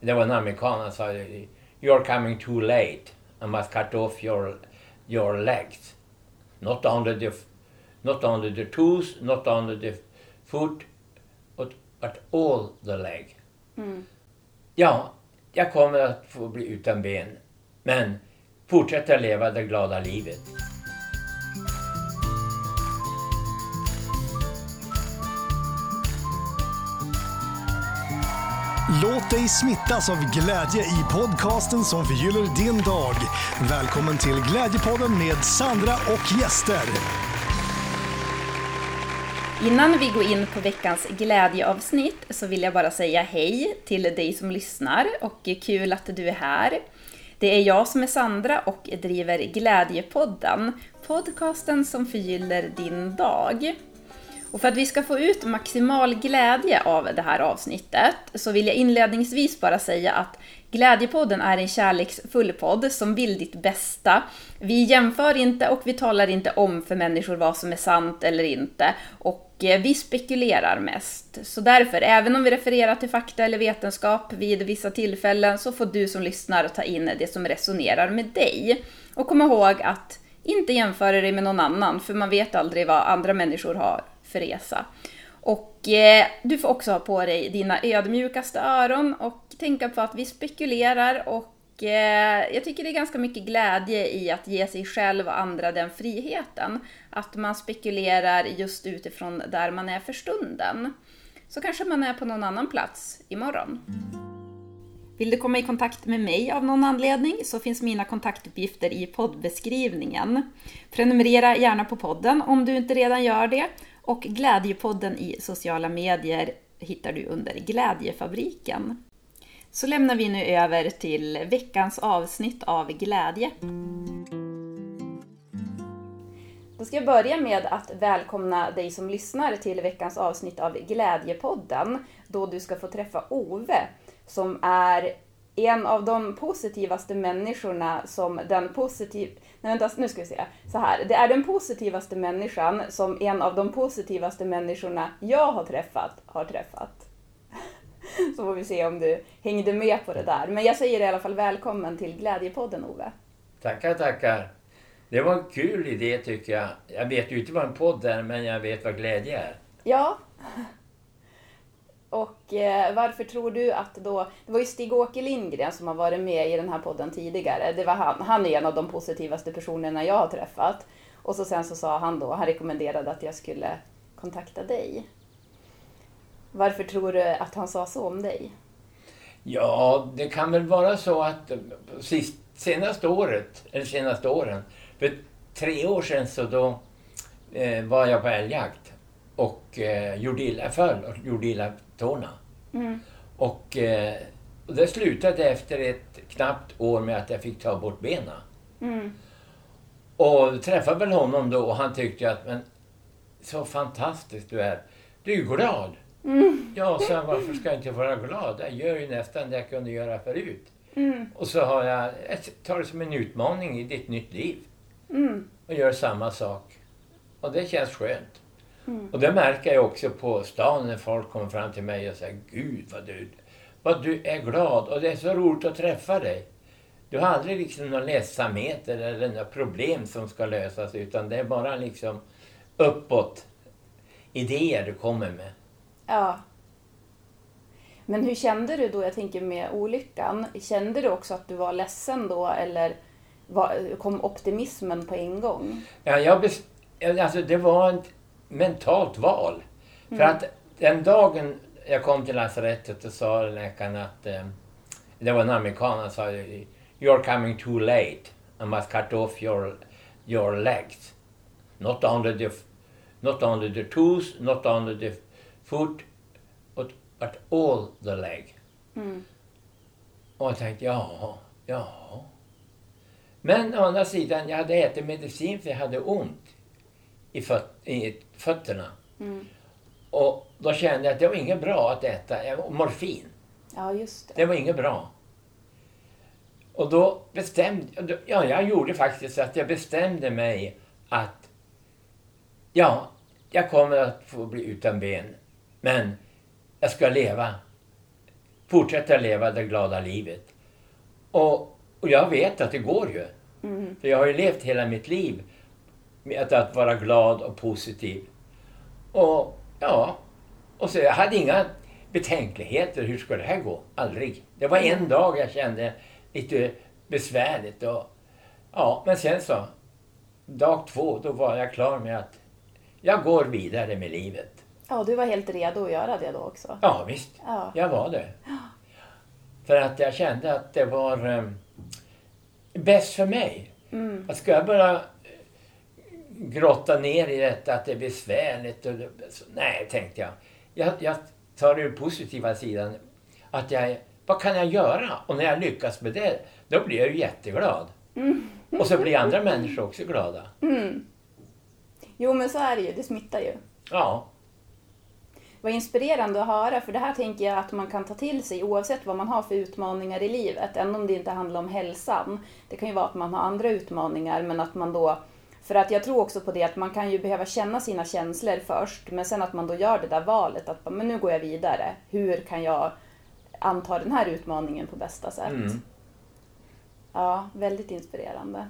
det var en amerikan, han sa You're coming too late. I must cut off your, your legs. Not only the, not only the toes, not only the foot, but, but all the leg. Ja, jag kommer att få bli utan ben. Men fortsätta leva det glada livet. Låt dig smittas av glädje i podcasten som förgyller din dag. Välkommen till Glädjepodden med Sandra och gäster. Innan vi går in på veckans glädjeavsnitt så vill jag bara säga hej till dig som lyssnar och kul att du är här. Det är jag som är Sandra och driver Glädjepodden, podcasten som förgyller din dag. Och för att vi ska få ut maximal glädje av det här avsnittet så vill jag inledningsvis bara säga att Glädjepodden är en kärleksfull podd som vill ditt bästa. Vi jämför inte och vi talar inte om för människor vad som är sant eller inte. Och eh, vi spekulerar mest. Så därför, även om vi refererar till fakta eller vetenskap vid vissa tillfällen så får du som lyssnar ta in det som resonerar med dig. Och kom ihåg att inte jämföra dig med någon annan, för man vet aldrig vad andra människor har för resa. Och eh, du får också ha på dig dina ödmjukaste öron och tänka på att vi spekulerar och eh, jag tycker det är ganska mycket glädje i att ge sig själv och andra den friheten. Att man spekulerar just utifrån där man är för stunden. Så kanske man är på någon annan plats imorgon. Vill du komma i kontakt med mig av någon anledning så finns mina kontaktuppgifter i poddbeskrivningen. Prenumerera gärna på podden om du inte redan gör det och Glädjepodden i sociala medier hittar du under Glädjefabriken. Så lämnar vi nu över till veckans avsnitt av Glädje. Då ska jag börja med att välkomna dig som lyssnar till veckans avsnitt av Glädjepodden, då du ska få träffa Ove, som är en av de positivaste människorna som den positiv... Nej vänta, nu ska vi se. Så här. Det är den positivaste människan som en av de positivaste människorna jag har träffat har träffat. Så får vi se om du hängde med på det där. Men jag säger i alla fall välkommen till Glädjepodden Ove. Tackar, tackar. Det var en kul idé tycker jag. Jag vet ju inte vad en podd är, men jag vet vad glädje är. Ja. Och eh, varför tror du att då... Det var ju Stig-Åke Lindgren som har varit med i den här podden tidigare. Det var han. Han är en av de positivaste personerna jag har träffat. Och så sen så sa han då, han rekommenderade att jag skulle kontakta dig. Varför tror du att han sa så om dig? Ja, det kan väl vara så att eh, sist, senaste året, eller senaste åren, för tre år sedan så då eh, var jag på älgjakt och eh, gjorde illa, föll och gjorde illa tårna. Mm. Och, eh, och det slutade efter ett knappt år med att jag fick ta bort benen. Mm. Och träffade väl honom då och han tyckte att men så fantastisk du är. Du är glad. Mm. Ja, så varför ska jag inte vara glad? Jag gör ju nästan det jag kunde göra förut. Mm. Och så har jag, jag tar det som en utmaning i ditt nytt liv. Mm. Och gör samma sak. Och det känns skönt. Mm. Och det märker jag också på stan när folk kommer fram till mig och säger Gud vad du, vad du är glad och det är så roligt att träffa dig. Du har aldrig liksom några ledsamheter eller några problem som ska lösas utan det är bara liksom uppåt idéer du kommer med. Ja. Men hur kände du då, jag tänker med olyckan, kände du också att du var ledsen då eller var, kom optimismen på en gång? Ja, jag bes- alltså det var ett mentalt val. För att den dagen jag kom till lasarettet och sa läkaren att eh, det var en amerikan, han sa You're coming too late. I must cut off your, your legs. Not only the, not only the toes, not only the foot, but, but all the leg. Mm. Och jag tänkte, ja, ja. Men å andra sidan, jag hade ätit medicin för jag hade ont i, föt i fötterna. Mm. Och då kände jag att det var inget bra att äta morfin. Ja, just det. Det var inget bra. Och då bestämde ja, jag gjorde faktiskt att jag bestämde mig att ja, jag kommer att få bli utan ben. Men jag ska leva fortsätta leva det glada livet. Och, och jag vet att det går ju. För jag har ju levt hela mitt liv med att, vara glad och positiv. Och ja, och så jag hade inga betänkligheter. Hur ska det här gå? Aldrig. Det var en dag jag kände lite besvärligt. Och, ja, men sen så, dag två, då var jag klar med att jag går vidare med livet. Ja, du var helt redo att göra det då också. Ja, visst. Ja. Jag var det. För att jag kände att det var eh, bäst för mig. Mm. Att ska jag bara grotta ner i detta att det är besvärligt. Och så, nej, tänkte jag. jag. Jag tar den positiva sidan. Att jag, vad kan jag göra? Och när jag lyckas med det, då blir jag ju jätteglad. Och så blir andra människor också glada. Mm. Jo, men så är det ju. Det smittar ju. Ja, Vad inspirerande att höra, för det här tänker jag att man kan ta till sig oavsett vad man har för utmaningar i livet, även om det inte handlar om hälsan. Det kan ju vara att man har andra utmaningar, men att man då... För att jag tror också på det att man kan ju behöva känna sina känslor först, men sen att man då gör det där valet att men nu går jag vidare. Hur kan jag anta den här utmaningen på bästa sätt? Mm. Ja, väldigt inspirerande.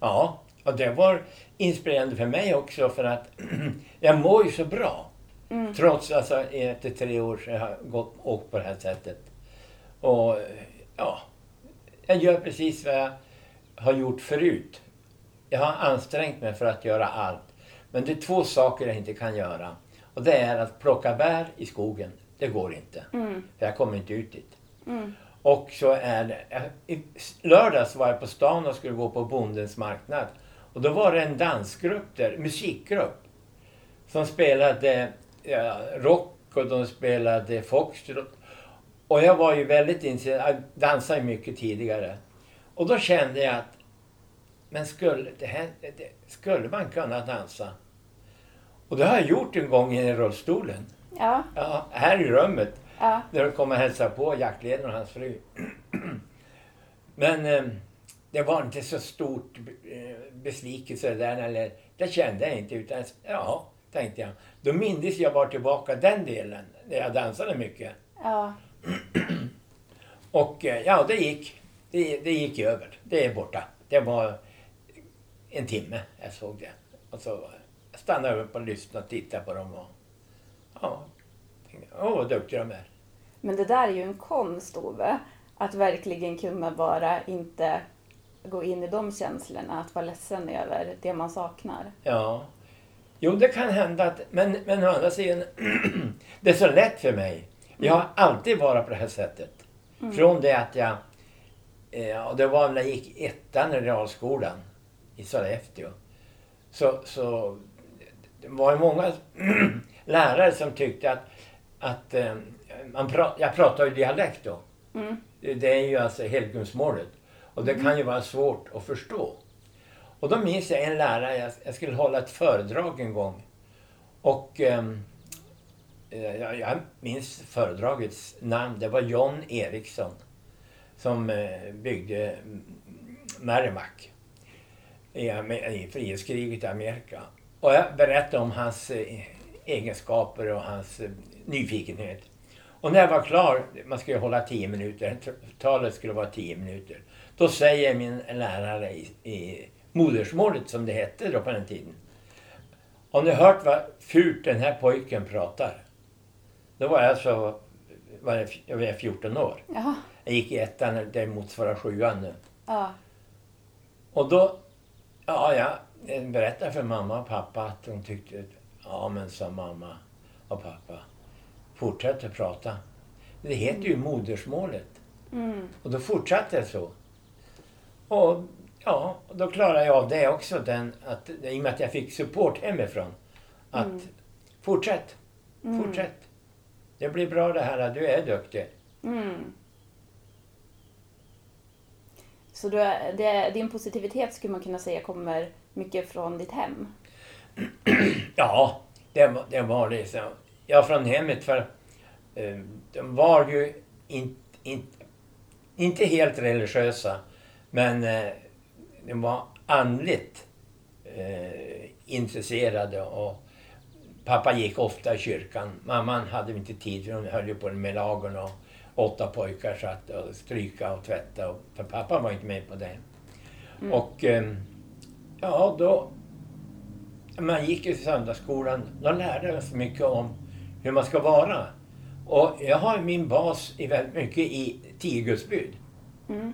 Ja, och det var inspirerande för mig också för att jag mår ju så bra. Trots alltså efter tre år så har jag gått, åkt på det här sättet. Och ja, jag gör precis vad jag har gjort förut. Jag har ansträngt mig för att göra allt. Men det är två saker jag inte kan göra. Och det är att plocka bär i skogen. Det går inte. För jag kommer inte ut dit. Och så är det... I lördags var jag på stan och skulle gå på Bondens marknad. Och då var det en dansgrupp där, musikgrupp. Som spelade ja, rock och de spelade foxtrot. Och jag var ju väldigt intresserad, jag dansade mycket tidigare. Och då kände jag att, men skulle, det det, skulle man kunna dansa? Och det har jag gjort en gång i rullstolen. Ja, Ja, här i rummet. ja, När de kom och hälsade på jaktledaren och hans fru. Men eh, det var inte så stort eh, besvikelse där. Eller, det kände jag inte. Utan, ja, tänkte jag. Då mindes jag bara tillbaka den delen. Där jag dansade mycket. ja. Och eh, ja, det gick. Det, det gick över. Det är borta. Det var en timme jag såg det. Och så stannade jag upp och lyssnade och tittade på dem. Och, ja, tänkte, åh vad duktiga de är. Men det där är ju en konst, Ove. Att verkligen kunna bara inte gå in i de känslorna, att vara ledsen över det man saknar. Ja. Jo, det kan hända att... Men, men å andra sidan, det är så lätt för mig. Jag har alltid varit på det här sättet. Från det att jag... Eh, och det var när jag gick ettan i realskolan i Sollefteå. Så, så det var många lärare som tyckte att, att eh, man pra, jag pratar ju dialekt då. Mm. Det är ju alltså helgumsmålet. Och det kan ju vara svårt att förstå. Och då minns jag en lärare, jag, jag skulle hålla ett föredrag en gång. Och ehm, eh, jag, minns föredragets namn, det var John Eriksson. Som eh, byggde Merrimack i, i frihetskriget i Amerika. Och jag berättade om hans eh, egenskaper och hans eh, nyfikenhet. Och när jag var klar, man skulle hålla tio minuter, talet skulle vara tio minuter. Då säger min lärare i, i modersmålet, som det hette då på den tiden. Har ni hört vad fult den här pojken pratar? Då var jag så, var jag, jag var 14 år. Jaha, Jag gick i ettan, det motsvarar sjuan nu. ja. Och då, ja, jag berättade för mamma och pappa att de tyckte, ja men sa mamma och pappa, fortsätt att prata. Det heter ju modersmålet. Mm. Och då fortsatte det så. Och ja, då klarade jag av det också, den, att, i och med att jag fick support hemifrån. Att fortsätt, fortsätt. Det blir bra det här, du är duktig. Mm. Så du det, din positivitet skulle man kunna säga kommer mycket från ditt hem? Ja, det var det. Var det så. Ja, från hemmet för eh, de var ju in, in, inte helt religiösa, men eh, de var andligt eh, intresserade och pappa gick ofta i kyrkan. Mamman hade inte tid för hon höll ju på med lagen och, åtta pojkar så att och stryka och tvätta. Och, för pappa var inte med på det. Mm. Och eh, ja, då... Man gick i söndagsskolan. Då lärde sig mycket om hur man ska vara. Och jag har min bas i väldigt mycket i tio Guds bud. Mm.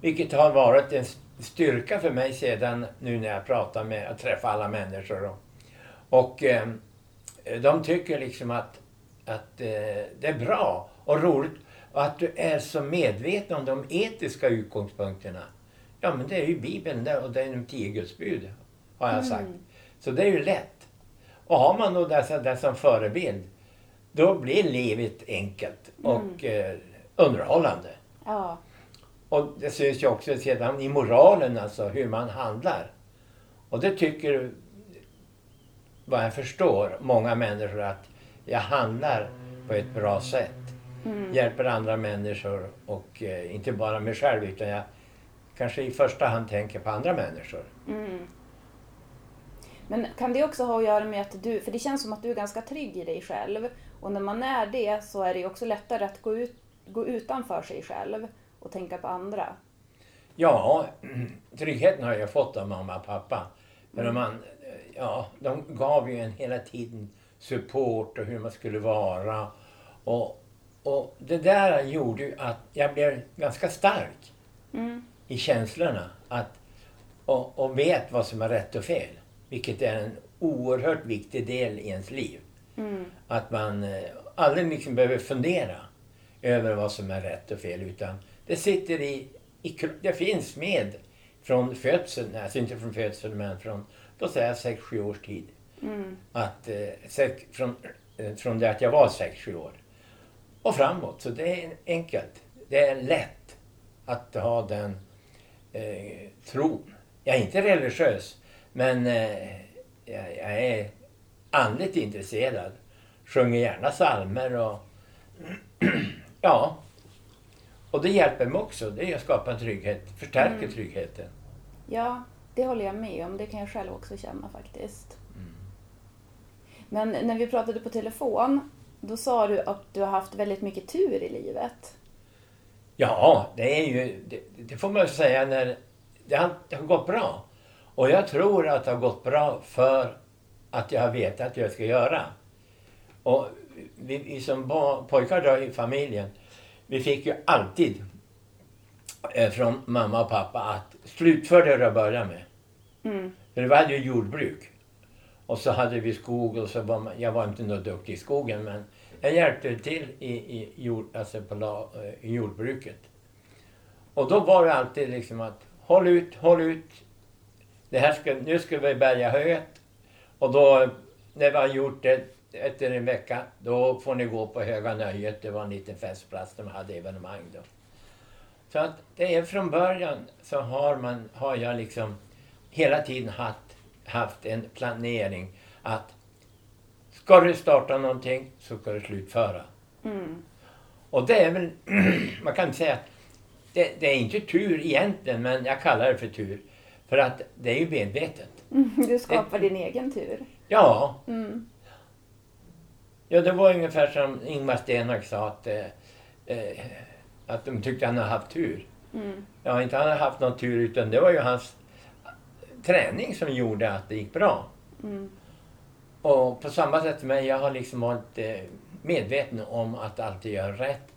Vilket har varit en styrka för mig sedan nu när jag pratar med och träffar alla människor. Och, och eh, de tycker liksom att, att eh, det är bra och roligt och att du är så medveten om de etiska utgångspunkterna. Ja, men det är ju Bibeln där och det är de tio Guds bud, har jag sagt. Så det är ju lätt. Och har man då dessa, det som förebild, då blir livet enkelt och eh, underhållande. Ja. Och det syns ju också sedan i moralen, alltså hur man handlar. Och det tycker, vad jag förstår, många människor att jag handlar på ett bra sätt. Hjälper andra människor och eh, inte bara mig själv utan jag kanske i första hand tänker på andra människor. Mm. Men kan det också ha att göra med att du, för det känns som att du är ganska trygg i dig själv. Och när man är det så är det också lättare att gå, ut, gå utanför sig själv och tänka på andra. Ja, tryggheten har jag fått av mamma och pappa. Men man, ja, de gav ju en hela tiden support och hur man skulle vara. Och, och det där gjorde ju att jag blev ganska stark Mm. i känslorna. Att, och, och vet vad som är rätt och fel. Vilket är en oerhört viktig del i ens liv. Mm. Att man eh, aldrig liksom behöver fundera över vad som är rätt och fel. Utan det sitter i, i det finns med från födseln, alltså inte från födseln men från, då säger jag 6-7 års tid. Mm. Att, eh, från, eh, från det att jag var 6-7 år. Och framåt. Så det är enkelt. Det är lätt att ha den eh, tron. Jag är inte religiös men eh, jag, jag är andligt intresserad. Sjunger gärna psalmer och ja. Och det hjälper mig också. Det skapar en trygghet, förstärker Mm. tryggheten. Ja, det håller jag med om. Det kan jag själv också känna faktiskt. Men när vi pratade på telefon, då sa du att du har haft väldigt mycket tur i livet. Ja, det är ju, det, det får man säga när det har, det har gått bra. Och jag tror att det har gått bra för att jag har vetat att jag ska göra. Och vi, vi som pojkar då i familjen, vi fick ju alltid eh, från mamma och pappa att slutför det du har börjat med. Mm. För vi hade ju jordbruk. Och så hade vi skog och så var man, jag var inte något duktig i skogen men jag hjälpte till i, i, jord, alltså på la, eh, i jordbruket. Och då var det alltid liksom att håll ut, håll ut. Det här ska, nu ska vi bärga höet. Och då när vi har gjort det efter en vecka då får ni gå på Höga Nöjet. Det var en liten festplats, de hade evenemang då. Så att det är från början så har, man, har jag liksom hela tiden haft, haft en planering att ska du starta någonting så ska du slutföra. Mm. Och det är väl, man kan säga att det, det är inte tur egentligen men jag kallar det för tur. För att det är ju medvetet. Du skapar din egen tur. Ja, Mm. ja det var ungefär som Ingmar Stenmark sa att, eh, eh, att de tyckte han hade haft tur. Mm. Ja, inte han hade haft någon tur utan det var ju hans träning som gjorde att det gick bra. Mm. Och på samma sätt med jag har liksom varit eh, medveten om att alltid göra rätt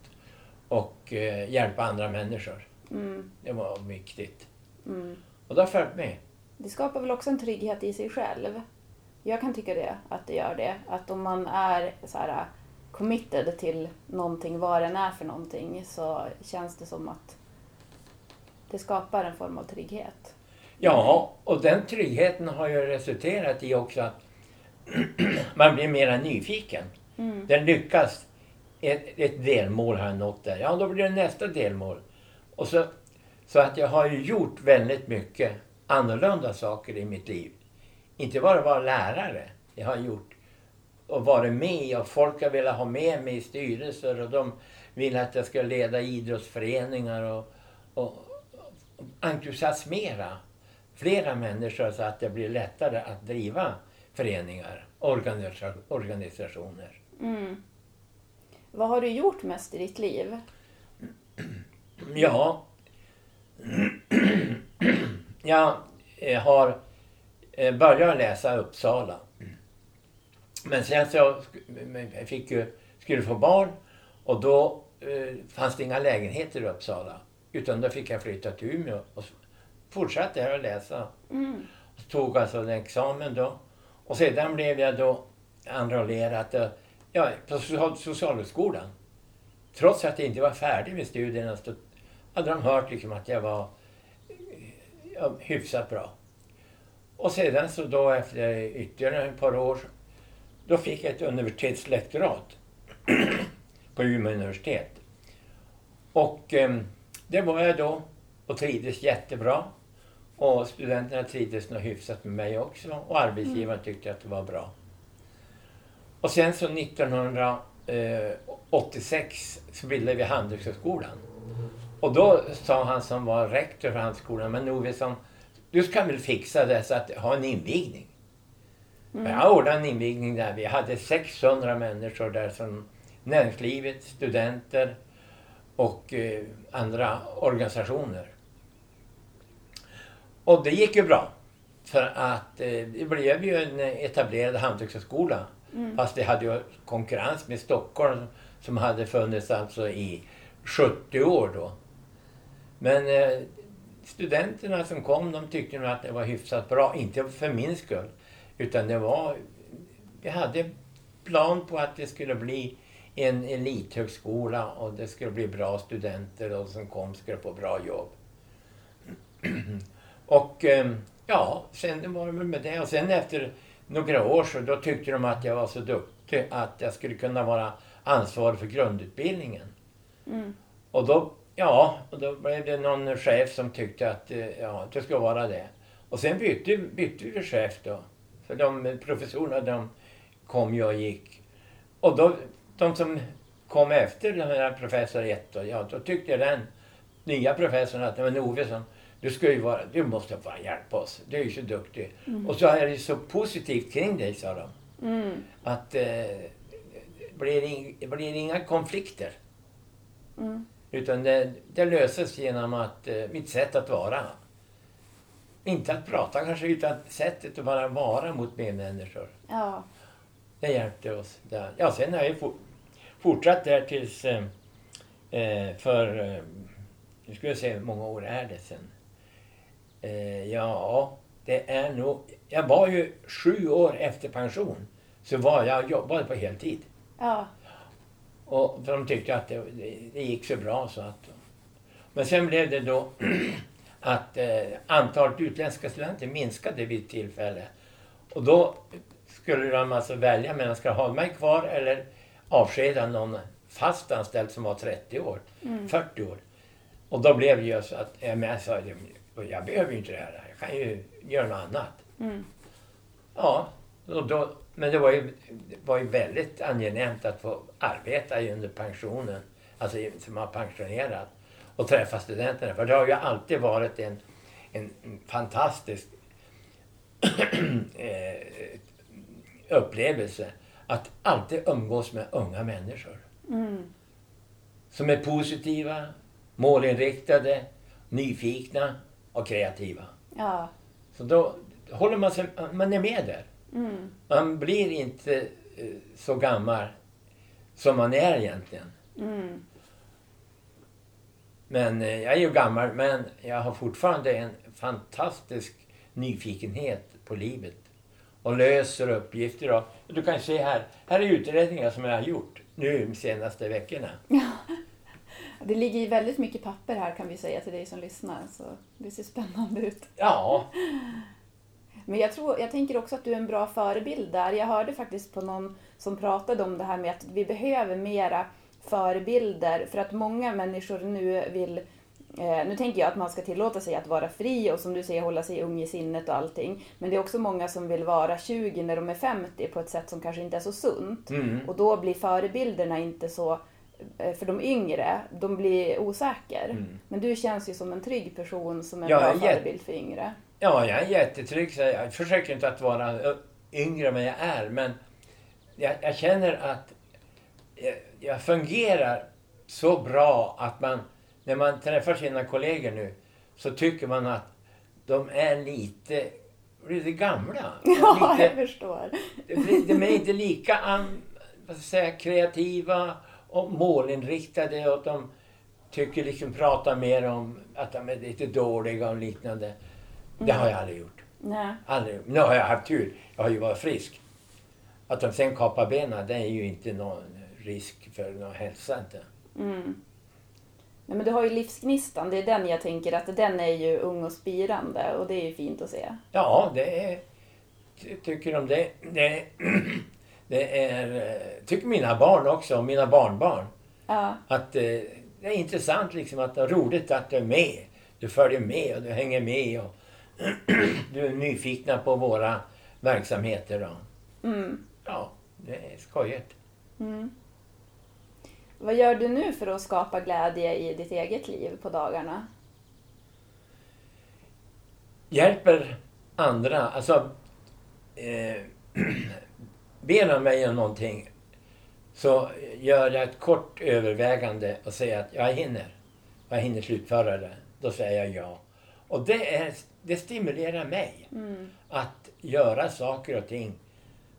och eh, hjälpa andra människor. Mm. Det var viktigt. Mm. Och det har följt med. Det skapar väl också en trygghet i sig själv. Jag kan tycka det, att det gör det. Att om man är så här committed till någonting, vad den är för någonting, så känns det som att det skapar en form av trygghet. Ja, och den tryggheten har ju resulterat i också att man blir mera nyfiken. Mm. Den lyckas. Ett, ett delmål har jag nått där. Ja, då blir det nästa delmål. Och så, så att jag har ju gjort väldigt mycket annorlunda saker i mitt liv. Inte bara vara lärare. Jag har gjort och varit med och folk har velat ha med mig i styrelser och de vill att jag ska leda idrottsföreningar och, och, entusiasmera flera människor så att det blir lättare att driva föreningar, organisa- organisationer. Mm. Vad har du gjort mest i ditt liv? Ja. Jag eh, har eh, börjat läsa Uppsala. Men sen så jag fick ju, skulle få barn och då eh, fanns det inga lägenheter i Uppsala. Utan då fick jag flytta till Umeå och fortsatte här att läsa. Tog alltså en examen då. Och sedan blev jag då enrollerad eh, ja, på social, socialhögskolan. Trots att jag inte var färdig med studierna så hade de hört liksom att jag var ja, hyfsat bra. Och sedan så då efter ytterligare ett par år då fick jag ett universitetslektorat på Umeå universitet. Och eh, det var jag då och trivdes jättebra. Och studenterna trivdes nog hyfsat med mig också och arbetsgivaren tyckte att det var bra. Och sen så 1986 så bildade vi Handelshögskolan. Och då sa han som var rektor för Handelshögskolan, men Ovesson, du ska väl fixa det så att ha en invigning. Och Jag ordnade en invigning där. Vi hade 600 människor där som näringslivet, studenter och eh, andra organisationer. Och det gick ju bra. För att eh, det blev ju en etablerad handelshögskola. Fast det hade ju konkurrens med Stockholm som hade funnits alltså i 70 år då. Men eh, studenterna som kom de tyckte nog att det var hyfsat bra. Inte för min skull. Utan det var... Vi hade plan på att det skulle bli en elithögskola och det skulle bli bra studenter och som kom skulle få bra jobb. Och eh, ja, sen var det väl med det. Och sen efter några år så då tyckte de att jag var så duktig att jag skulle kunna vara ansvarig för grundutbildningen. Och då, ja, och då blev det någon chef som tyckte att eh, ja, det ska vara det. Och sen bytte, bytte vi chef då. För de professorerna de kom ju och gick. Och då, de som kom efter den här professor 1 då, ja, då tyckte den nya professorn att, men Ovesson, du ska ju vara, du måste bara hjälpa oss. Du är ju så duktig. Och så är det så positivt kring dig, sa de. Att eh, blir, det blir inga konflikter. Utan det, det löses genom att eh, mitt sätt att vara. Inte att prata kanske, utan sättet att bara vara mot medmänniskor. Ja. Det hjälpte oss där. Ja, sen har jag for, fortsatt där tills eh, eh, för, eh, nu ska jag se hur många år är det sen. Eh, ja, det är nog, jag var ju sju år efter pension. Så var jag jobbade på heltid. Ja. Och för de tyckte att det, det, gick så bra så att... Men sen blev det då att eh, antalet utländska studenter minskade vid ett tillfälle. Och då skulle de alltså välja mellan ska ha mig kvar eller avskeda någon fast anställd som var 30 år, 40 år. Och då blev det ju så att jag sa jag behöver ju inte det här, jag kan ju göra något annat. Ja, och då, men det var, ju, det var ju väldigt angenämt att få arbeta under pensionen, alltså som har pensionerat och träffa studenterna. För det har ju alltid varit en, en fantastisk eh, upplevelse att alltid umgås med unga människor. Som är positiva, målinriktade, nyfikna och kreativa. Ja. Så då håller man sig, man är med där. Man blir inte eh, så gammal som man är egentligen. Men eh, jag är ju gammal men jag har fortfarande en fantastisk nyfikenhet på livet. Och löser uppgifter. Och, du kan se här, här är utredningar som jag har gjort nu de senaste veckorna. Det ligger ju väldigt mycket papper här kan vi säga till dig som lyssnar, så det ser spännande ut. Ja, Men jag, tror, jag tänker också att du är en bra förebild där. Jag hörde faktiskt på någon som pratade om det här med att vi behöver mera förebilder för att många människor nu vill eh, nu tänker jag att man ska tillåta sig att vara fri och som du säger hålla sig ung i sinnet och allting. Men det är också många som vill vara 20 när de är 50 på ett sätt som kanske inte är så sunt. Och då blir förebilderna inte så, för de yngre, de blir osäker. Men du känns ju som en trygg person som är en Ja, bra är jätte- förebild för yngre. Ja, jag är jättetrygg. Så jag försöker inte att vara yngre än vad jag är. Men jag, jag känner att jag, jag fungerar så bra att man när man träffar sina kollegor nu så tycker man att de är lite, lite gamla. Ja, lite, jag förstår. de är inte lika an, vad ska jag säga, kreativa och målinriktade och de tycker liksom prata mer om att de är lite dåliga och liknande. Det har jag aldrig gjort. Nej. Aldrig. Nu har jag haft tur. Jag har ju varit frisk. Att de sen kapar benen, det är ju inte någon risk för någon hälsa inte. Mm. Nej, men du har ju livsgnistan, det är den jag tänker att den är ju ung och spirande och det är ju fint att se. Ja, det är... ty- Tycker de det. Det, det är... eh, Tycker mina barn också, och mina barnbarn. Ja, Att eh, det är intressant liksom att det är roligt att du är med. Du följer med och du hänger med och du är nyfikna på våra verksamheter. Då. mm. Ja, det är skojigt. Mm. Vad gör du nu för att skapa glädje i ditt eget liv på dagarna? Hjälper andra, alltså eh, ber de mig om någonting så gör jag ett kort övervägande och säger att jag hinner. Jag hinner slutföra det. Då säger jag ja. Och det, är, det stimulerar mig Mm. att göra saker och ting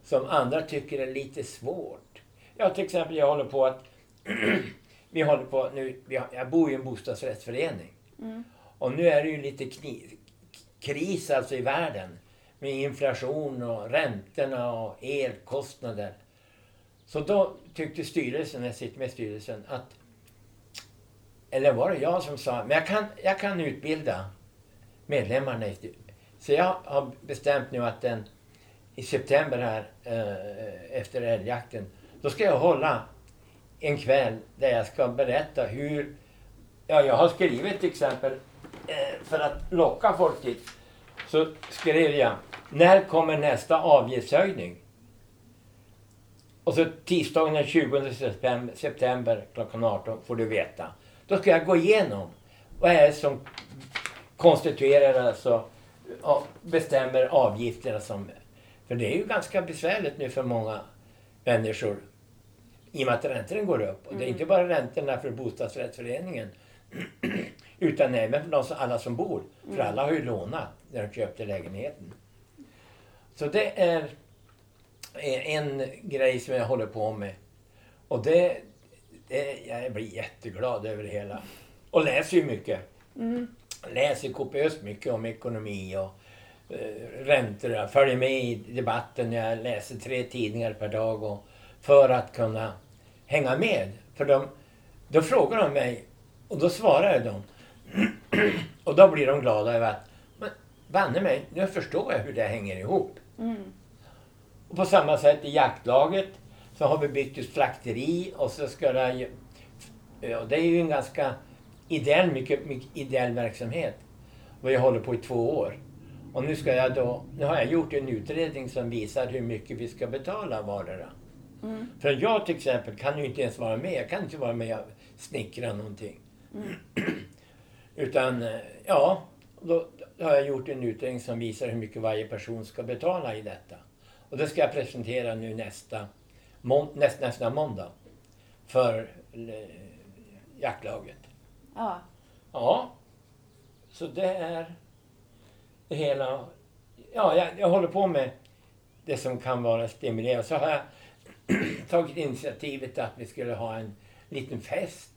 som andra tycker är lite svårt. Ja, till exempel jag håller på att... vi håller på nu... Jag bor i en bostadsrättsförening. Mm. Och nu är det ju lite kni, kris alltså i världen. Med inflation och räntorna och elkostnader. Så då tyckte styrelsen, jag sitter med styrelsen, att... Eller var det jag som sa, men jag kan, jag kan utbilda medlemmarna i Så jag har bestämt nu att den, i september här, eh, efter älgjakten, då ska jag hålla en kväll där jag ska berätta hur... Ja, jag har skrivit till exempel, eh, för att locka folk dit, så skrev jag, när kommer nästa avgiftshöjning? Och så tisdagen den 20 september, klockan 18 får du veta. Då ska jag gå igenom vad är det som konstituerar alltså bestämmer avgifterna som... För det är ju ganska besvärligt nu för många människor i och med att räntorna går upp. Och det är inte bara räntorna för bostadsrättsföreningen utan även för de som, alla som bor. För alla har ju lånat när de köpte lägenheten. Så det är en grej som jag håller på med. Och det, det jag blir jätteglad över det hela. Och läser ju mycket. Mm. Läser kopiöst mycket om ekonomi och eh, räntor. Jag följer med i debatten. Jag läser tre tidningar per dag och, för att kunna hänga med. För de, då frågar de mig och då svarar jag dem. och då blir de glada över att banne mig, nu förstår jag hur det hänger ihop. Mm. Och på samma sätt i jaktlaget så har vi byggt ett slakteri och så ska det... Ja, det är ju en ganska ideell, mycket, mycket ideell verksamhet. Och jag håller på i två år. Och nu ska jag då... Nu har jag gjort en utredning som visar hur mycket vi ska betala vardera. Mm. För jag till exempel kan ju inte ens vara med. Jag kan inte vara med och snickra någonting. Utan, eh, ja, då har jag gjort en utredning som visar hur mycket varje person ska betala i detta. Och det ska jag presentera nu nästa, mån, näst, nästa måndag för eh, jaktlaget. Ja. Ja, så det är det hela. Ja, jag, jag håller på med det som kan vara stimulerande. Så har jag tagit initiativet att vi skulle ha en liten fest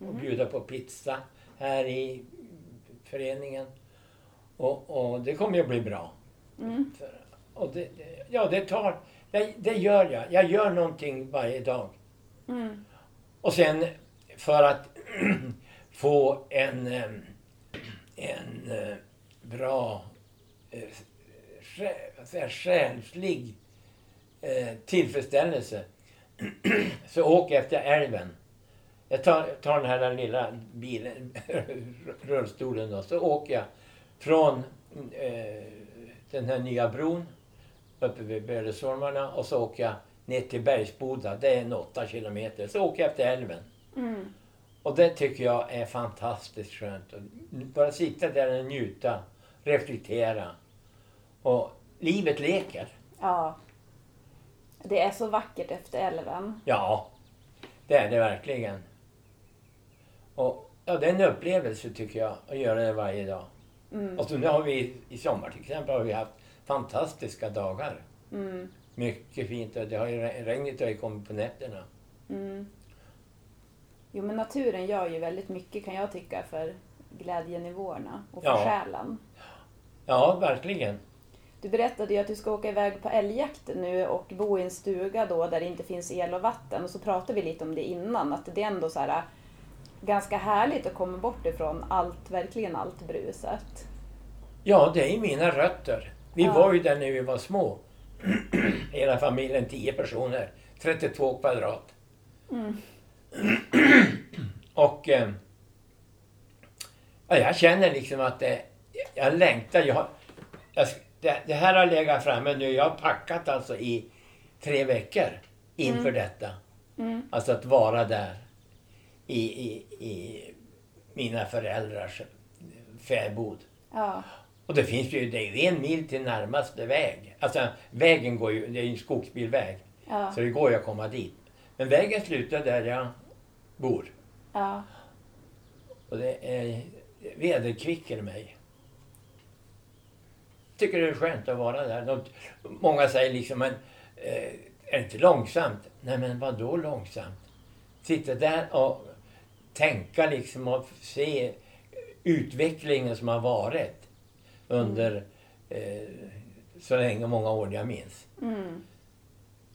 och bjuda på pizza här i föreningen. Och, och det kommer ju att bli bra. Mm. För, och det, det, ja, det tar... Det, det gör jag. Jag gör någonting varje dag. Mm. Och sen för att få en, en eh, bra eh, själslig eh, tillfredsställelse så åker jag efter älven. Jag tar, tar den här lilla bilen, rullstolen då, så åker jag från eh, den här nya bron uppe vid Bölesormarna och så åker jag ner till Bergsboda. Det är en åtta kilometer. Så åker jag efter älven. Mm. Och det tycker jag är fantastiskt skönt. Att Bara sitta där och njuta, reflektera. Och livet leker. Ja. Det är så vackert efter älven. Ja, det är det verkligen. Och, ja, det är en upplevelse tycker jag att göra det varje dag. Mm. Och så nu har vi i sommar till exempel har vi haft fantastiska dagar. Mm. Mycket fint och det har ju, re- regnet har ju kommit på nätterna. Mm. Jo, men naturen gör ju väldigt mycket kan jag tycka för glädjenivåerna och för Ja. själen. Ja, verkligen. Du berättade ju att du ska åka iväg på älgjakt nu och bo i en stuga då där det inte finns el och vatten. Och så pratade vi lite om det innan, att det är ändå så här ganska härligt att komma bort ifrån allt, verkligen allt bruset. Ja, det är mina rötter. Vi Ja. var ju där när vi var små. Hela familjen, 10 personer. 32 kvadrat. Mm. Och eh, ja, jag känner liksom att det, jag längtar. Jag, jag, det, det här har legat framme nu. Jag har packat alltså i tre veckor inför detta. Mm. Alltså att vara där i, i, i mina föräldrars fäbod. Ja, Och det finns ju, det är ju en mil till närmaste väg. Alltså vägen går ju, det är en skogsbilväg. ja, Så det går ju att komma dit. Men vägen slutar där jag bor. ja, Och det är vederkvicker mig. Tycker det är skönt att vara där. De, många säger liksom, men eh, är det inte långsamt? Nej men vad då långsamt? Sitta där och tänka liksom och se utvecklingen som har varit under eh, så länge, många år jag minns. mm.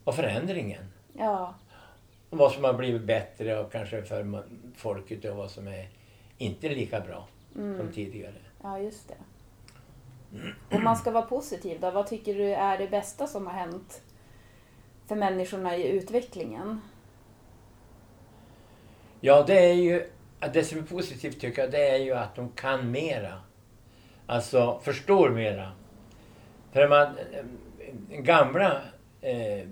Och förändringen. ja, Och vad som har blivit bättre och kanske för folket och vad som är inte lika bra Mm. som tidigare. ja, just det. Om man ska vara positiv då, vad tycker du är det bästa som har hänt för människorna i utvecklingen? Ja, det är ju, det som är positivt tycker jag, det är ju att de kan mera. Alltså förstår mera. För man, eh, gamla eh,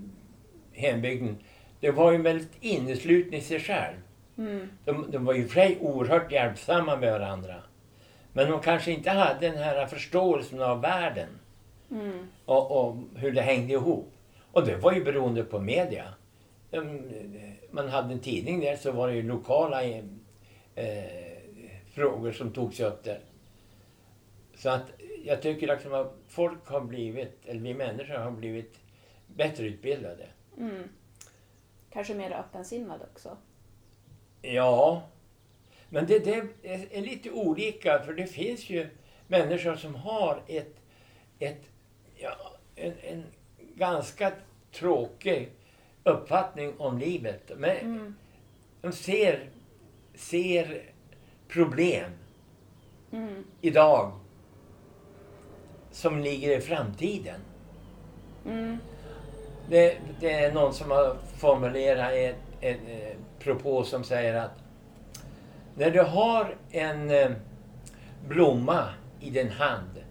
hembygden, det var ju väldigt innesluten i sig själv. Mm. De, de var ju för oerhört hjälpsamma med varandra. Men de kanske inte hade den här förståelsen av världen Mm. och, och hur det hängde ihop. Och det var ju beroende på media. De, man hade en tidning där så var det ju lokala eh, frågor som togs upp där. Så att jag tycker liksom att folk har blivit, eller vi människor har blivit bättre utbildade. Mm. Kanske mer öppensinnad också. Ja, men det, det är är lite olika för det finns ju människor som har ett, ett ja, en, en ganska tråkig uppfattning om livet. Men Mm. de ser, ser problem Mm. idag som ligger i framtiden. Mm. Det, det är någon som har formulerat ett, ett, eh, propå som säger att när du har en eh, blomma i din hand,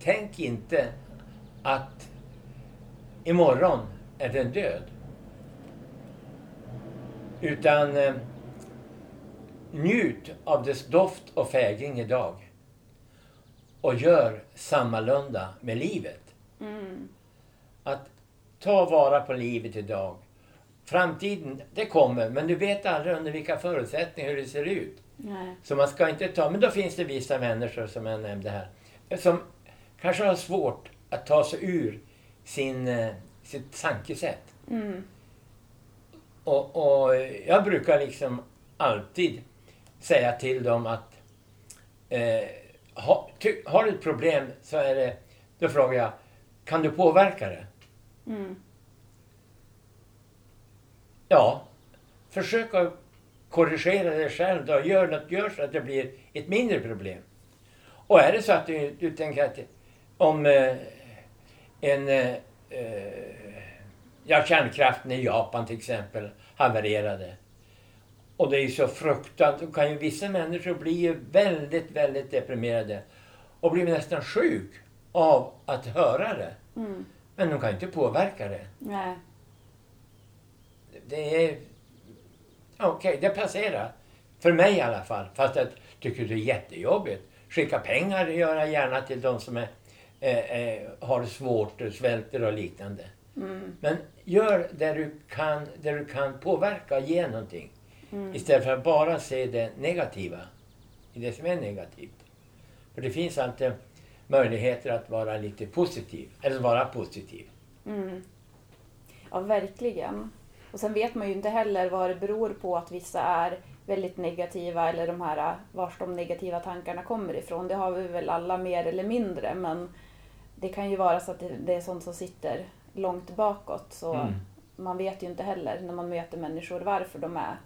tänk inte att imorgon är den död. Utan eh, njut av dess doft och fägring idag. Och gör sammalunda med livet. Mm. Att ta vara på livet idag. Framtiden, det kommer, men du vet aldrig under vilka förutsättningar hur det ser ut. Nej. Så man ska inte ta, men då finns det vissa människor som jag nämnde här, som kanske har svårt att ta sig ur sin, eh, sitt tankesätt. Mm. Och, och jag brukar liksom alltid säga till dem att eh, ha, ty, har du ett problem så är det, då frågar jag, kan du påverka det? Mm. Ja, försök att korrigera dig själv då. Gör något, gör så att det blir ett mindre problem. Och är det så att du, du tänker att om eh, en... Eh, eh, ja, kärnkraften i Japan till exempel havererade. Och det är ju så fruktansvärt. Då kan ju vissa människor bli väldigt, väldigt deprimerade. Och blir nästan sjuk av att höra det. Mm. Men de kan ju inte påverka det. Nej. Det är... Okej, det passerar. För mig i alla fall. Fast jag tycker det är jättejobbigt. Skicka pengar gör jag gärna till de som är, eh, eh, har det svårt, svälter och liknande. Mm. Men gör det du kan, det du kan påverka ge någonting. Mm. Istället för att bara se det negativa. i det som är negativt. För det finns alltid möjligheter att vara lite positiv, eller vara positiv. Mm. Ja, verkligen. Och sen vet man ju inte heller vad det beror på att vissa är väldigt negativa eller de här vars de negativa tankarna kommer ifrån. Det har vi väl alla mer eller mindre men det kan ju vara så att det är sånt som sitter långt bakåt så mm. man vet ju inte heller när man möter människor varför de är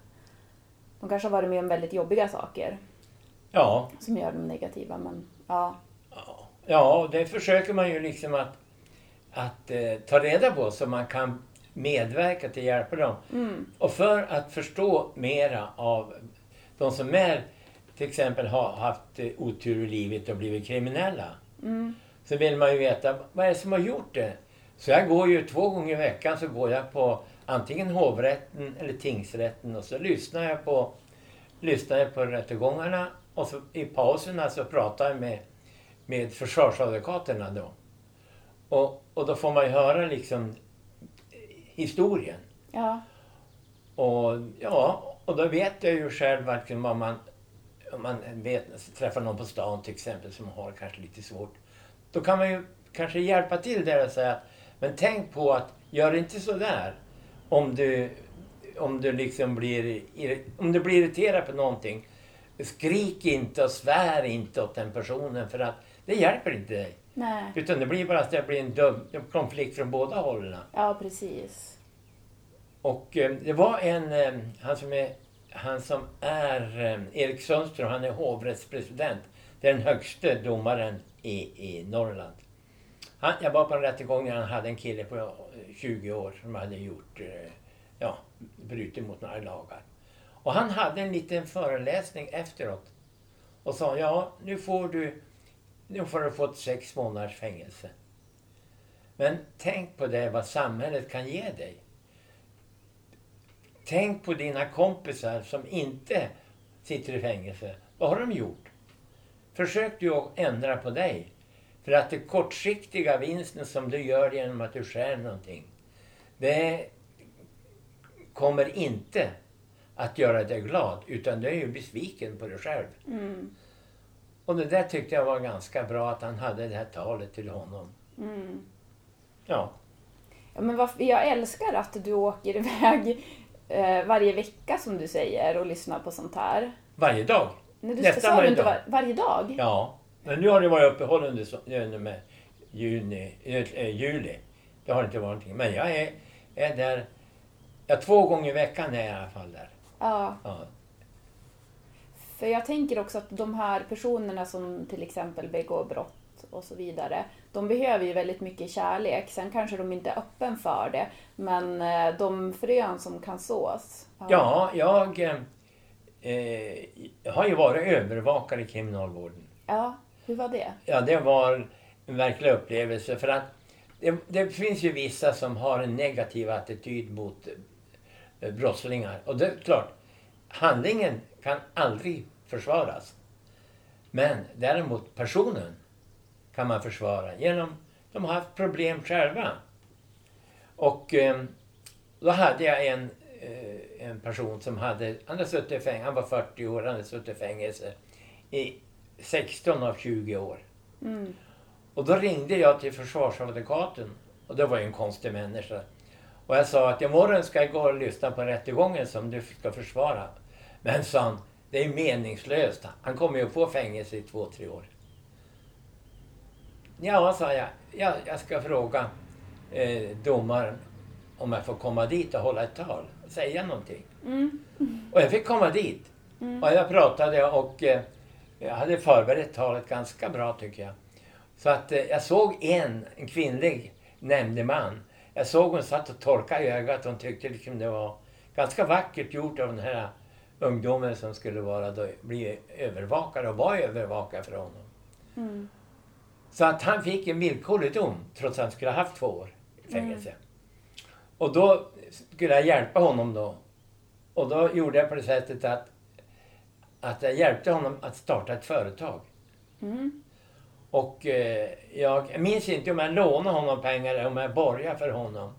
de kanske har varit med om väldigt jobbiga saker. Ja. Som gör dem negativa men ja. Ja, det försöker man ju liksom att, att eh, ta reda på så man kan medverka till att hjälpa dem. Mm. Och för att förstå mera av de som är, till exempel har haft eh, otur i livet och blivit kriminella. Mm. Så vill man ju veta, vad är det som har gjort det? Så jag går ju två gånger i veckan så går jag på antingen hovrätten eller tingsrätten och så lyssnar jag på, lyssnar jag på rättegångarna och så i pauserna så pratar jag med, med försvarsadvokaterna då. Och, och då får man ju höra liksom historien. Ja. Och ja, och då vet jag ju själv varken vad man... Om man vet, träffar någon på stan till exempel som har kanske lite svårt. Då kan man ju kanske hjälpa till där och säga men tänk på att gör inte så där om du, om du liksom blir, om du blir irriterad på någonting. Skrik inte och svär inte åt den personen för att det hjälper inte dig. Nej. Utan det blir bara att det blir en dum, konflikt från båda hållen. Ja, precis. Och eh, det var en, eh, han som är, han som är eh, Erik Sundström, han är hovrättspresident. Det är den högste domaren i, i Norrland. Han, jag var på en rättegång där han hade en kille på eh, 20 år som hade gjort, eh, ja, brutit mot några lagar. Och han hade en liten föreläsning efteråt. Och sa, ja, nu får du nu får du fått sex månaders fängelse. Men tänk på det vad samhället kan ge dig. Tänk på dina kompisar som inte sitter i fängelse. Vad har de gjort? Försök du att ändra på dig. För att det kortsiktiga vinsten som du gör genom att du skär någonting. Det kommer inte att göra dig glad. Utan du är ju besviken på dig själv. Mm. Och det där tyckte jag var ganska bra att han hade det här talet till honom. Mm. Ja. ja men varför, jag älskar att du åker iväg eh, varje vecka som du säger och lyssnar på sånt här. Varje dag? Nej, Nästan varje dag. Var, varje dag? Ja. Men nu har det varit uppehåll under med juni, äh, juli. Det har inte varit någonting. Men jag är, är där, ja, två gånger i veckan är jag i alla fall där. Ja. ja. För jag tänker också att de här personerna som till exempel begår brott och så vidare, de behöver ju väldigt mycket kärlek. Sen kanske de inte är öppen för det, men eh, de frön som kan sås. Ja, ja jag eh, har ju varit övervakare i kriminalvården. Ja, hur var det? Ja, det var en verklig upplevelse för att det, det finns ju vissa som har en negativ attityd mot eh, brottslingar. Och det är klart, handlingen kan aldrig försvaras. Men däremot personen kan man försvara genom de har haft problem själva. Och eh, då hade jag en, eh, en person som hade, han hade suttit i fängelse, han var 40 år, han hade suttit i fängelse i 16 av 20 år. Mm. Och då ringde jag till försvarsadvokaten och det var ju en konstig människa. Och jag sa att imorgon ska jag gå och lyssna på rättegången som du ska försvara. Men sa han, det är meningslöst. Han kommer ju att få fängelse i två, tre år. Ja, sa jag. Ja, jag ska fråga eh, domaren om jag får komma dit och hålla ett tal. Säga någonting. Mm. Och jag fick komma dit. Mm. Och jag pratade och eh, jag hade förberett talet ganska bra tycker jag. Så att eh, jag såg en, en kvinnlig nämndeman. Jag såg hon satt och torkade i ögat. Hon tyckte liksom det var ganska vackert gjort av den här ungdomen som skulle vara då, bli övervakare och var övervakare för honom. Mm. Så att han fick en villkorlig dom trots att han skulle ha haft två år i fängelse. Mm. Och då skulle jag hjälpa honom då. Och då gjorde jag på det sättet att, att jag hjälpte honom att starta ett företag. Mm. Och eh, jag minns inte om jag lånade honom pengar eller om jag borgade för honom.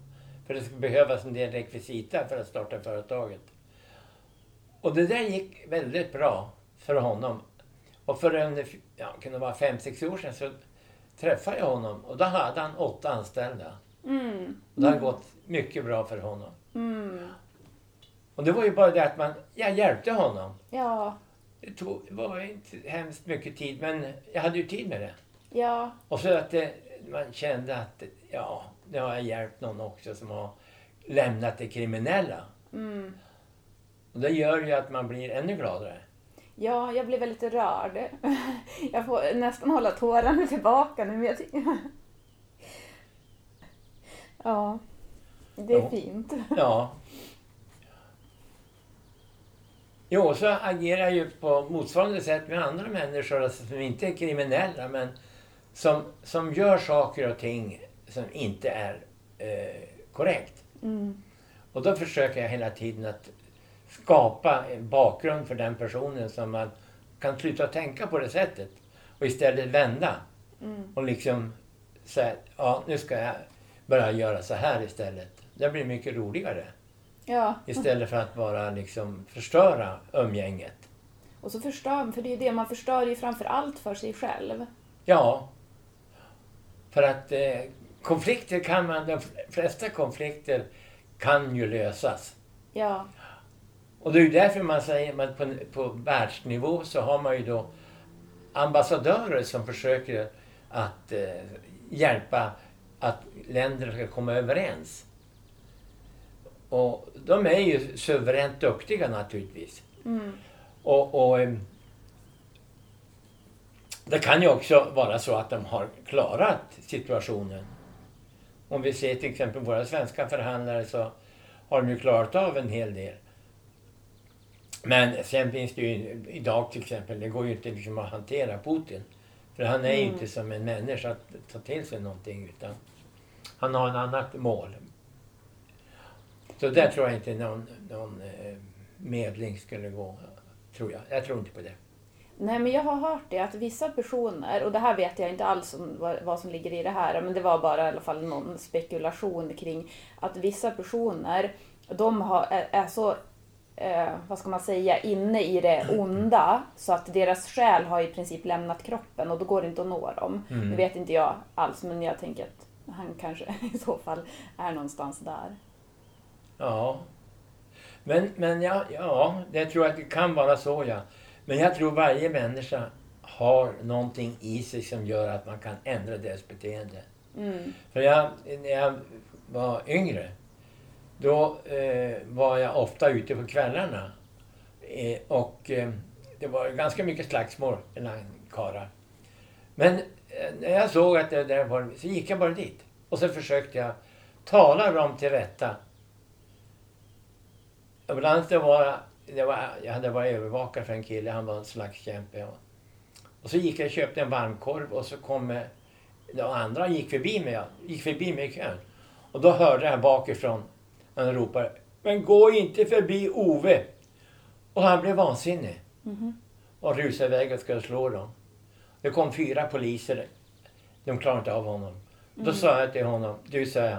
För det skulle behövas en del rekvisita för att starta företaget. Och det där gick väldigt bra för honom. Och för en, ja, kunde vara fem, sex år sedan så träffade jag honom och då hade han åtta anställda. Mm. Och det hade gått mycket bra för honom. Mm. Och det var ju bara det att man, jag hjälpte honom. Ja. Det, tog, var inte hemskt mycket tid men jag hade ju tid med det. Ja. Och så att det, man kände att ja, nu har jag hjälpt någon också som har lämnat det kriminella. Mm. Och det gör ju att man blir ännu gladare. Ja, jag blev väldigt rörd. Jag får nästan hålla tårarna tillbaka nu. Men jag ja, det är Ja. fint. Ja. Jo, så agerar jag ju på motsvarande sätt med andra människor alltså, som inte är kriminella men som, som gör saker och ting som inte är eh, korrekt. Mm. Och då försöker jag hela tiden att skapa en bakgrund för den personen som man kan sluta tänka på det sättet och istället vända Mm. och liksom säga ja nu ska jag börja göra så här istället. Det blir mycket roligare Ja, istället för att bara liksom förstöra umgänget. och så förstör för det är ju det, man förstör ju framför allt för sig själv. Ja, för att eh, konflikter kan man, de flesta konflikter kan ju lösas. Ja, Och det är ju därför man säger att på, på världsnivå så har man ju då ambassadörer som försöker att eh, hjälpa att länder ska komma överens. Och de är ju suveränt duktiga naturligtvis. mm. Och, och em, det kan ju också vara så att de har klarat situationen. Om vi ser till exempel våra svenska förhandlare så har de ju klarat av en hel del. Men sen finns det ju idag till exempel, det går ju inte liksom att hantera Putin. För han är ju Mm. inte som en människa att ta till sig någonting utan han har en annat mål. Så där tror jag inte någon, någon eh, medling skulle gå, tror jag. Jag tror inte på det. Nej, men jag har hört det att vissa personer, och det här vet jag inte alls om vad, vad som ligger i det här, men det var bara i alla fall någon spekulation kring att vissa personer, de har, är, är så, eh, vad ska man säga, inne i det onda så att deras själ har i princip lämnat kroppen och då går det inte att nå dem. Mm. Det vet inte jag alls, men jag tänker att han kanske i så fall är någonstans där. Ja. Men, men ja, ja, det tror jag att det kan vara så ja. Men jag tror varje människa har någonting i sig som gör att man kan ändra deras beteende. Mm. För jag, när jag var yngre, då eh, var jag ofta ute på kvällarna. Eh, och eh, det var ganska mycket slagsmål mellan karlar. Men eh, när jag såg att det där var, så gick jag bara dit. Och så försökte jag tala dem till rätta. Ibland det var, det var, jag hade varit övervakare för en kille, han var en slagskämpe. Och, och så gick jag och köpte en varmkorv och så kom de andra gick förbi mig, gick förbi mig i kön. Och då hörde jag bakifrån, han ropade Men gå inte förbi Ove! Och han blev vansinnig. Mhm. Och rusade iväg och skulle slå dem. Det kom fyra poliser. De klarade inte av honom. Då sa jag till honom, du sa jag,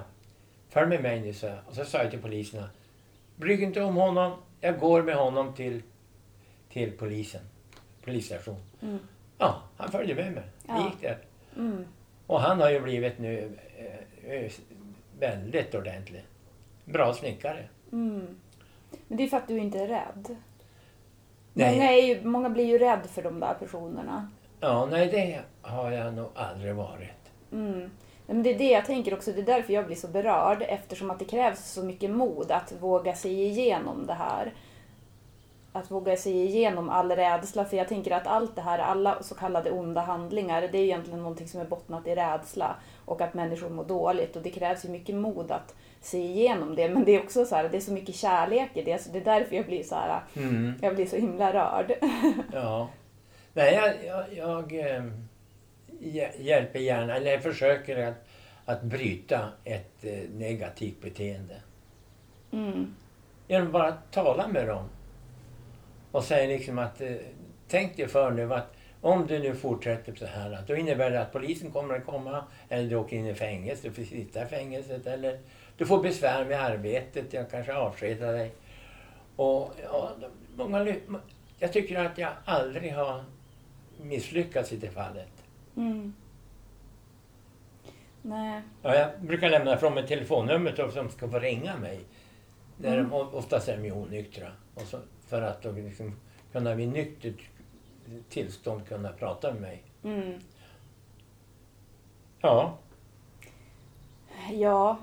följ med mig nu sa jag. Och så sa jag till poliserna, bry dig inte om honom, jag går med honom till, till polisen. Polisstation. Mm. Ja, han följde med mig. Vi Ja. gick där. Mm. Och han har ju blivit nu eh, eh, väldigt ordentlig. Bra snickare. Mm. Men det är för att du inte är rädd. Nej. Många, är ju, många blir ju rädd för de där personerna. Ja, nej det har jag nog aldrig varit. Mm. Men det är det jag tänker också, det är därför jag blir så berörd eftersom att det krävs så mycket mod att våga sig igenom det här. Att våga sig igenom all rädsla, för jag tänker att allt det här, alla så kallade onda handlingar, det är egentligen någonting som är bottnat i rädsla och att människor mår dåligt och det krävs ju mycket mod att se igenom det, men det är också så här, det är så mycket kärlek i det, så det är därför jag blir så här, Mm. jag blir så himla rörd. Ja. Nej, jag, jag, jag eh, hjälper gärna, eller försöker att, att bryta ett eh, negativt beteende. Mm. Genom att bara tala med dem. Och säga liksom att, eh, tänk dig för nu att om du nu fortsätter så här, då innebär det att polisen kommer att komma, eller du åker in i fängelse, du får sitta i fängelset, eller du får besvär med arbetet, jag kanske avskedar dig. Och ja, många, jag tycker att jag aldrig har misslyckats i det fallet. Mm. Nej. Ja, jag brukar lämna från mig telefonnumret och som ska få ringa mig. Mm. de, oftast är de ju onyktra. Och så, för att de liksom kunna vid nyktert tillstånd kunna prata med mig. Mm. Ja, Ja,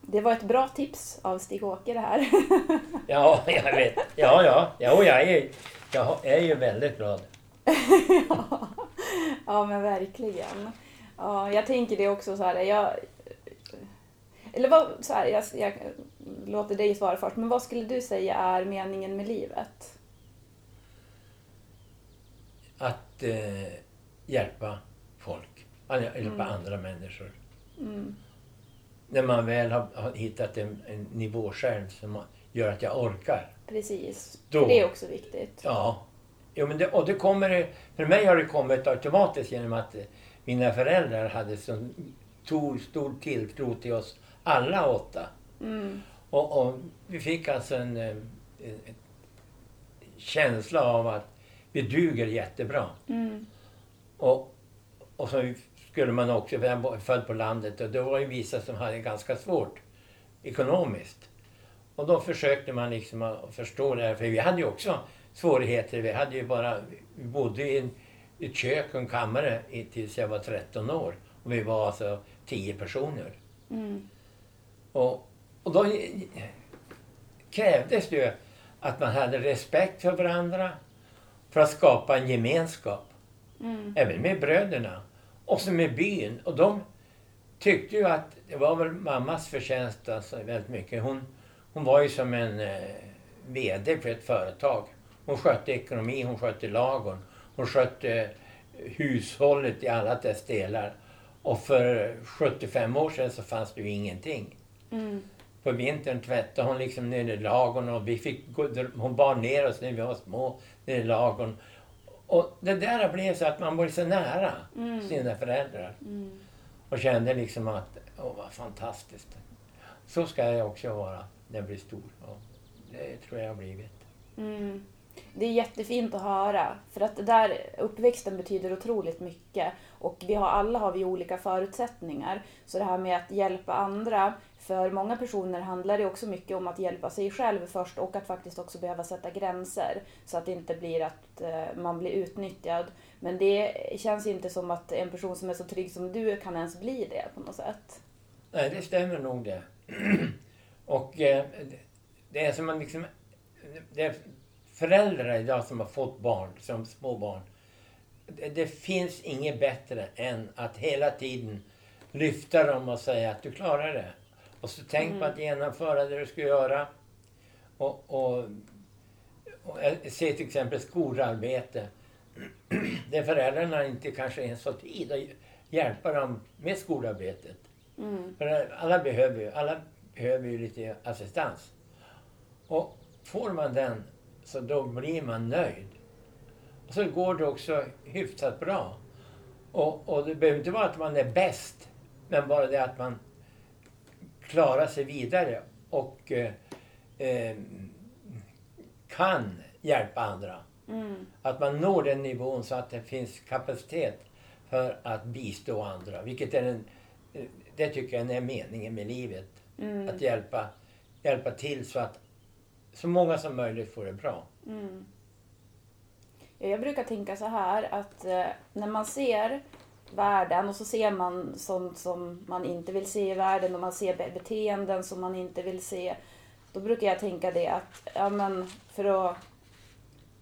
det var ett bra tips av Stig-Åke det här. ja, jag vet. Ja, ja, ja och jag är, jag är ju väldigt glad. ja, men verkligen. Ja, jag tänker det också så här. Jag, eller vad, så här, jag, jag låter dig svara först. Men vad skulle du säga är meningen med livet? Att eh, hjälpa folk. Att Hjälpa Mm. andra människor. Mm. När man väl har, har hittat en, en nivå själv som gör att jag orkar. Precis. Då- det är också viktigt. Ja. Jo, men det, och det kommer, för mig har det kommit automatiskt genom att mina föräldrar hade så stor, stor tilltro till oss alla åtta. Mm. Och, och vi fick alltså en, eh, en, en känsla av att vi duger jättebra. Mm. Och, och så skulle man också, jag var född på landet och det var ju vissa som hade ganska svårt ekonomiskt. Och då försökte man liksom att förstå det här, för vi hade ju också svårigheter. Vi hade ju bara, vi bodde i en, ett kök och en kammare tills jag var 13 år. Och vi var alltså 10 personer. Mm. Och, och då krävdes det ju att man hade respekt för varandra för att skapa en gemenskap. Mm. Även med bröderna. Och så med byn. Och de tyckte ju att det var väl mammas förtjänst alltså, väldigt mycket. Hon, hon var ju som en eh, VD för ett företag. Hon skötte ekonomi, hon skötte lagen, hon skötte eh, hushållet i alla dess delar. Och för 75 år sedan så fanns det ju ingenting. Mm. På vintern tvättade hon liksom nere i lagon och vi fick hon bar ner oss när vi var små nere i lagon. Och det där blev så att man var så nära Mm. sina föräldrar. Mm. Och kände liksom att, åh vad fantastiskt. Så ska jag också vara när jag blir stor. Ja, det tror jag har blivit. Mm. Det är jättefint att höra. För att det där uppväxten betyder otroligt mycket. Och vi har, alla har vi olika förutsättningar. Så det här med att hjälpa andra. För många personer handlar det också mycket om att hjälpa sig själv först och att faktiskt också behöva sätta gränser. Så att det inte blir att eh, man blir utnyttjad. Men det känns inte som att en person som är så trygg som du kan ens bli det på något sätt. Nej, det stämmer nog det. och eh, det är som man liksom... Det är föräldrar idag som har fått barn, som små barn. Det, det finns inget bättre än att hela tiden lyfta dem och säga att du klarar det. Och så tänk på att genomföra det du ska göra. Och, och, och jag ser till exempel skolarbete. Där föräldrarna inte kanske ens har tid att hjälpa dem med skolarbetet. Mm. För alla behöver ju, alla behöver ju lite assistans. Och får man den så då blir man nöjd. Och så går det också hyfsat bra. Och, och det behöver inte vara att man är bäst, men bara det att man klarar sig vidare och eh, eh, kan hjälpa andra. Mm. Att man når den nivån så att det finns kapacitet för att bistå andra. Vilket är en, det tycker jag är meningen med livet. Mm. Att hjälpa, hjälpa till så att så många som möjligt får det bra. Mm. Ja, Jag brukar tänka så här att eh, när man ser världen och så ser man sånt som man inte vill se i världen och man ser be- beteenden som man inte vill se. Då brukar jag tänka det att ja, men för att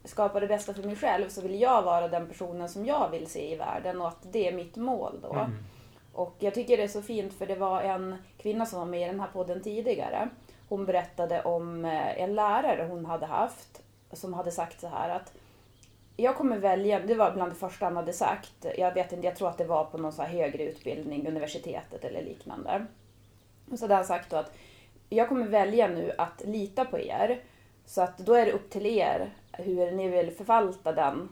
skapa det bästa för mig själv så vill jag vara den personen som jag vill se i världen och att det är mitt mål då. Mm. Och jag tycker det är så fint för det var en kvinna som var med i den här podden tidigare. Hon berättade om eh, en lärare hon hade haft som hade sagt så här att jag kommer välja, det var bland det första han hade sagt, jag vet inte, jag tror att det var på någon så här högre utbildning, universitetet eller liknande. Och så hade han sagt då att jag kommer välja nu att lita på er. Så att då är det upp till er hur ni vill förvalta den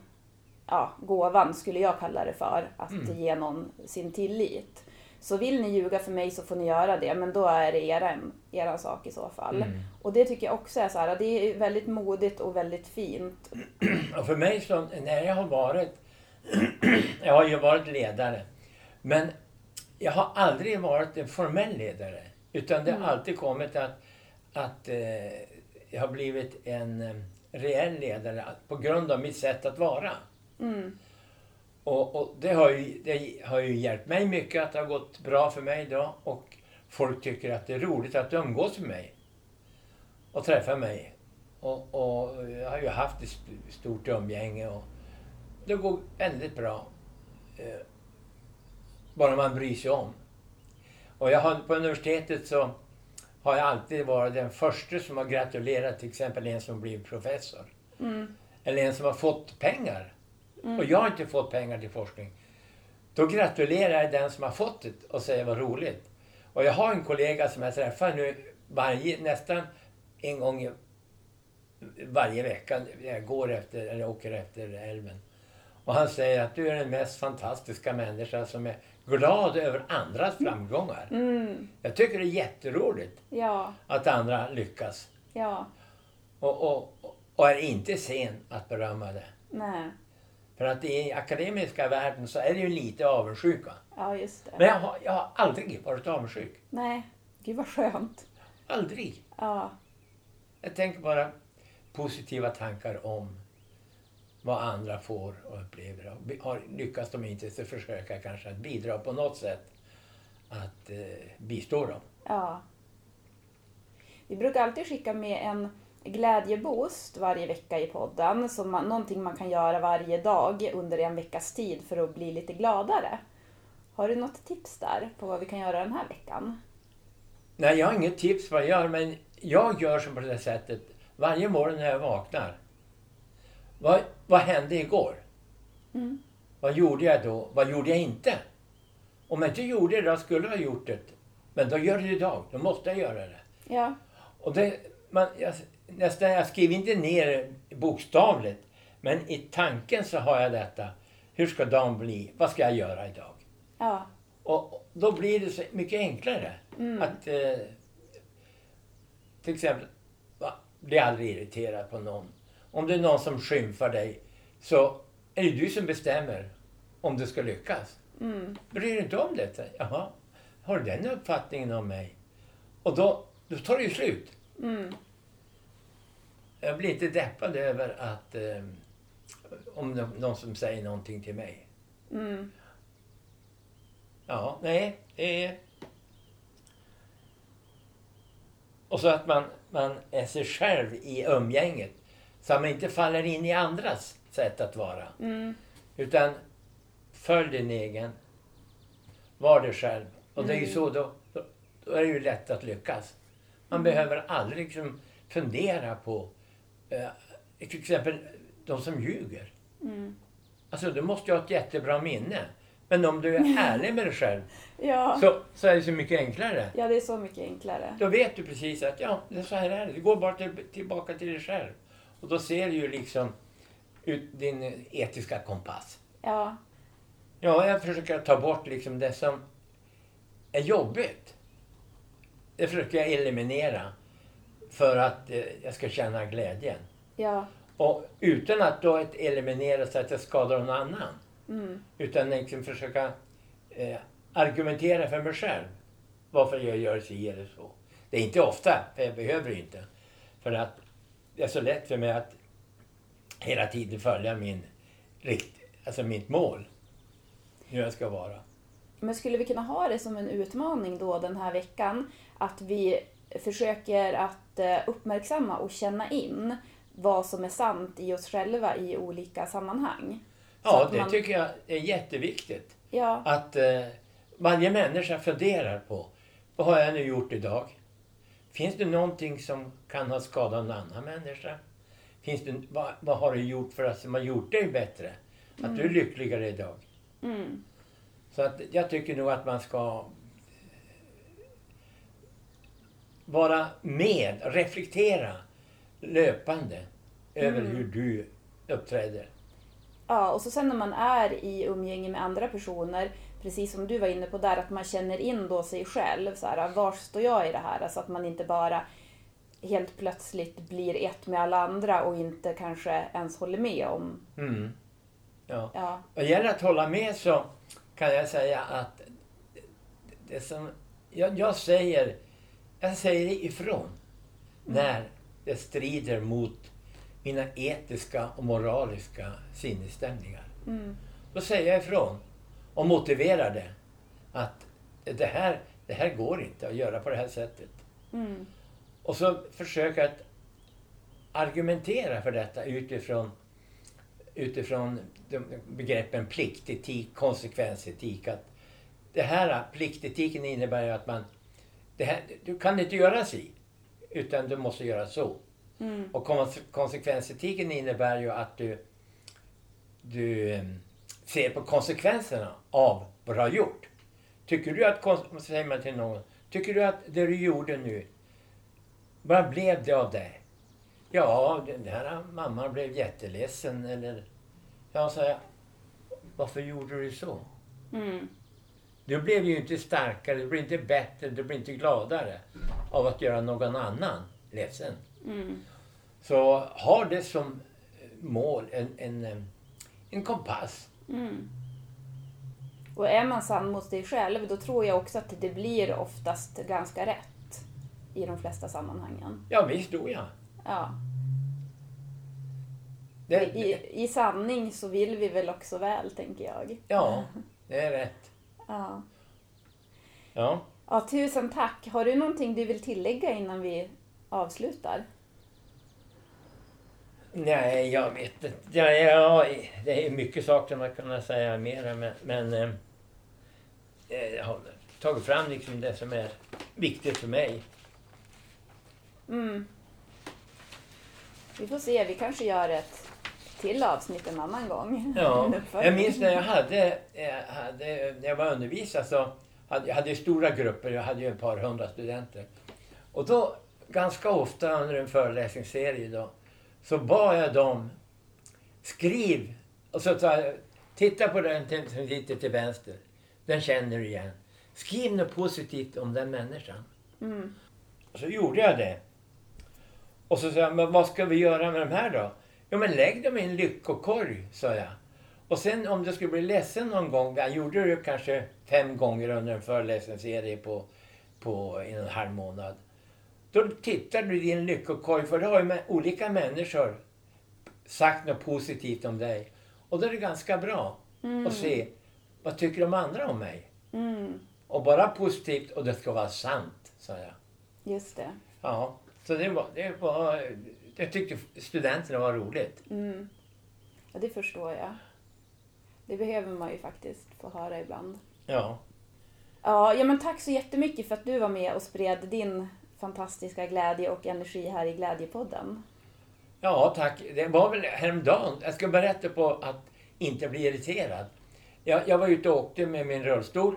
ja, gåvan, skulle jag kalla det för, att Mm. ge någon sin tillit. Så vill ni ljuga för mig så får ni göra det, men då är det eran, eran sak i så fall. Mm. Och det tycker jag också är så här, det är väldigt modigt och väldigt fint. Och för mig, så, när jag har varit jag har ju varit ledare. Men jag har aldrig varit en formell ledare. Utan det har Mm. alltid kommit att, att eh, jag har blivit en eh, reell ledare på grund av mitt sätt att vara. Mm. Och, och det, har ju, det har ju hjälpt mig mycket att det har gått bra för mig idag. Och folk tycker att det är roligt att umgås med mig. Och träffa mig. Och, och jag har ju haft ett st- stort umgänge och det går väldigt bra. Eh, bara man bryr sig om. Och jag har, på universitetet så har jag alltid varit den första som har gratulerat till exempel en som blivit professor. Mm. Eller en som har fått pengar. Och jag har inte fått pengar till forskning. Då gratulerar jag den som har fått det och säger vad roligt. Och jag har en kollega som jag träffar nu varje, nästan en gång varje vecka. Jag går efter, eller åker efter älven. Och han säger att du är den mest fantastiska människa som är glad över andras framgångar. Mm. Jag tycker det är jätteroligt Ja, att andra lyckas. ja, Och, och, och är inte sen att berömma det. nej. För att i akademiska världen så är det ju lite avundsjuka. Ja, just det. Men jag har, jag har aldrig varit avundsjuk. Nej, gud vad skönt. Aldrig. Ja, Jag tänker bara positiva tankar om vad andra får och upplever. Har, lyckas de inte så försöker jag kanske att bidra på något sätt att eh, bistå dem. ja. Vi brukar alltid skicka med en glädjeboost varje vecka i podden. Som man, någonting man kan göra varje dag under en veckas tid för att bli lite gladare. Har du något tips där på vad vi kan göra den här veckan? Nej, jag har inget tips vad jag gör, men jag gör som på det sättet. Varje morgon när jag vaknar. Vad, vad hände igår? Mm. Vad gjorde jag då? Vad gjorde jag inte? Om jag inte gjorde det, då skulle jag ha gjort det. Men då gör jag det idag. Då måste jag göra det. Ja, Och det man, jag, nästan, jag skriver inte ner bokstavligt. Men i tanken så har jag detta. Hur ska dagen bli? Vad ska jag göra idag? ja, Och då blir det så mycket enklare. Mm. Att eh, till exempel, va, bli aldrig irriterad på någon. Om det är någon som skymfar dig så är det du som bestämmer om det ska lyckas. mm. Bryr du inte om det? Jaha, har du den uppfattningen om mig? Och då, då tar det ju slut. Mm. Jag blir inte deppad över att eh, om nå- någon som säger någonting till mig. Mm. Ja, nej, det är... Och så att man, man är sig själv i umgänget. Så att man inte faller in i andras sätt att vara. Mm. Utan följ din egen. Var dig själv. Och det är ju Mm. så, då, då, då är det ju lätt att lyckas. Man behöver aldrig liksom fundera på, eh, till exempel de som ljuger. Mm. Alltså du måste ju ha ett jättebra minne. Men om du är ärlig med dig själv Ja. så, så är det så mycket enklare. ja, det är så mycket enklare. Då vet du precis att ja, det är så här är det. Det går bara till, tillbaka till dig själv. Och då ser du ju liksom ut din etiska kompass. Ja, Ja, jag försöker ta bort liksom det som är jobbigt. Det försöker jag eliminera för att eh, jag ska känna glädjen. ja, Och utan att då ett eliminera så att jag skadar någon annan. mm. Utan liksom försöka eh, argumentera för mig själv. Varför jag gör si eller så. Det är inte ofta, för jag behöver inte. För att det är så lätt för mig att hela tiden följa min rikt, alltså mitt mål. Hur jag ska vara. Men skulle vi kunna ha det som en utmaning då den här veckan? Att vi försöker att eh, uppmärksamma och känna in vad som är sant i oss själva i olika sammanhang. Ja, det man- tycker jag är jätteviktigt. Ja, Att eh, varje människa funderar på vad har jag nu gjort idag? Finns det någonting som kan ha skadat en annan människa? Finns det, vad, vad har du gjort för att som har gjort dig bättre? Att du är lyckligare idag? mm. Så att jag tycker nog att man ska vara med, reflektera löpande över Mm. hur du uppträder. ja, och så sen när man är i umgänge med andra personer, precis som du var inne på där, att man känner in då sig själv. Så här, var står jag i det här? Så att man inte bara helt plötsligt blir ett med alla andra och inte kanske ens håller med om Mm. Ja. Ja. Vad gäller att hålla med så kan jag säga att det som jag, jag säger, jag säger ifrån när det strider mot mina etiska och moraliska sinnesstämningar. Mm. Då säger jag ifrån och motiverar det. Att det här, det här går inte att göra på det här sättet. Mm. Och så försöka att argumentera för detta utifrån, utifrån de begreppen pliktetik, konsekvensetik. Att det här pliktetiken innebär ju att man, här, du kan inte göra si, utan du måste göra så. Mm. Och konse- konsekvensetiken innebär ju att du, du eh, ser på konsekvenserna av vad du har gjort. Tycker du att, säger man till någon, tycker du att det du gjorde nu, vad blev det av det? Ja, den här mamman blev jätteledsen eller, ja, sa jag, varför gjorde du så? Mm. Du blev ju inte starkare, du blev inte bättre, du blev inte gladare av att göra någon annan ledsen. Mm. Så har det som mål en, en, en kompass. Mm. Och är man sann mot sig själv, då tror jag också att det blir oftast ganska rätt i de flesta sammanhangen. Ja, visst tror jag. Ja. Det, I, I sanning så vill vi väl också väl, tänker jag. ja, det är rätt. Ja. Ja. ja, tusen tack. Har du någonting du vill tillägga innan vi avslutar? Nej, jag vet inte. Ja, ja, det är mycket saker man kan säga mer men, men eh, eh, jag har tagit fram liksom det som är viktigt för mig. Mm. Vi får se, vi kanske gör ett till avsnitt en annan gång. Ja, jag minns när jag hade, eh, hade när jag var undervisare så hade jag hade stora grupper, jag hade ju ett par hundra studenter. Och då, ganska ofta under en föreläsningsserie då, så bad jag dem, skriv, och så sa jag, titta på den som sitter till vänster, den känner du igen. Skriv något positivt om den människan. Mm. Och så gjorde jag det. Och så sa jag, men vad ska vi göra med de här då? Jo men lägg dem i en lyckokorg, sa jag. Och sen om du skulle bli ledsen någon gång, jag gjorde det kanske fem gånger under en föreläsningsserie på, på en halv månad. Då tittar du i din lyckokorg, för då har ju olika människor sagt något positivt om dig. Och då är det ganska bra att se, vad tycker de andra om mig? Mm. Och bara positivt och det ska vara sant, sa jag. Just det. Ja, så det var, det var, jag tyckte studenterna var roligt. Mm. Ja, det förstår jag. Det behöver man ju faktiskt få höra ibland. Ja. Ja, ja men tack så jättemycket för att du var med och spred din fantastiska glädje och energi här i Glädjepodden. Ja, tack. Det var väl häromdagen. Jag ska berätta på att inte bli irriterad. Jag, jag var ute och åkte med min rullstol.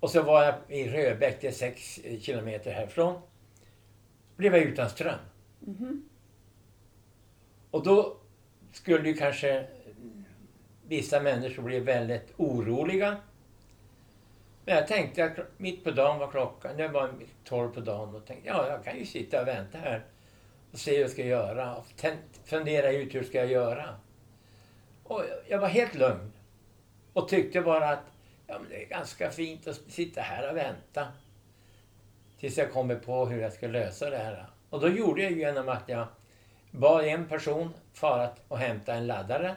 Och så var jag i Röbäck, det är sex kilometer härifrån. Blev jag utan ström. Och då skulle ju kanske vissa människor bli väldigt oroliga. Men jag tänkte att mitt på dagen var klockan, det var tolv på dagen och tänkte ja, jag kan ju sitta och vänta här och se hur jag ska göra och fundera ut hur ska jag göra. Och jag- jag var helt lugn och tyckte bara att ja, men det är ganska fint att sitta här och vänta tills jag kommer på hur jag ska lösa det här. Och då gjorde jag ju genom att jag bad en person fara och hämta en laddare.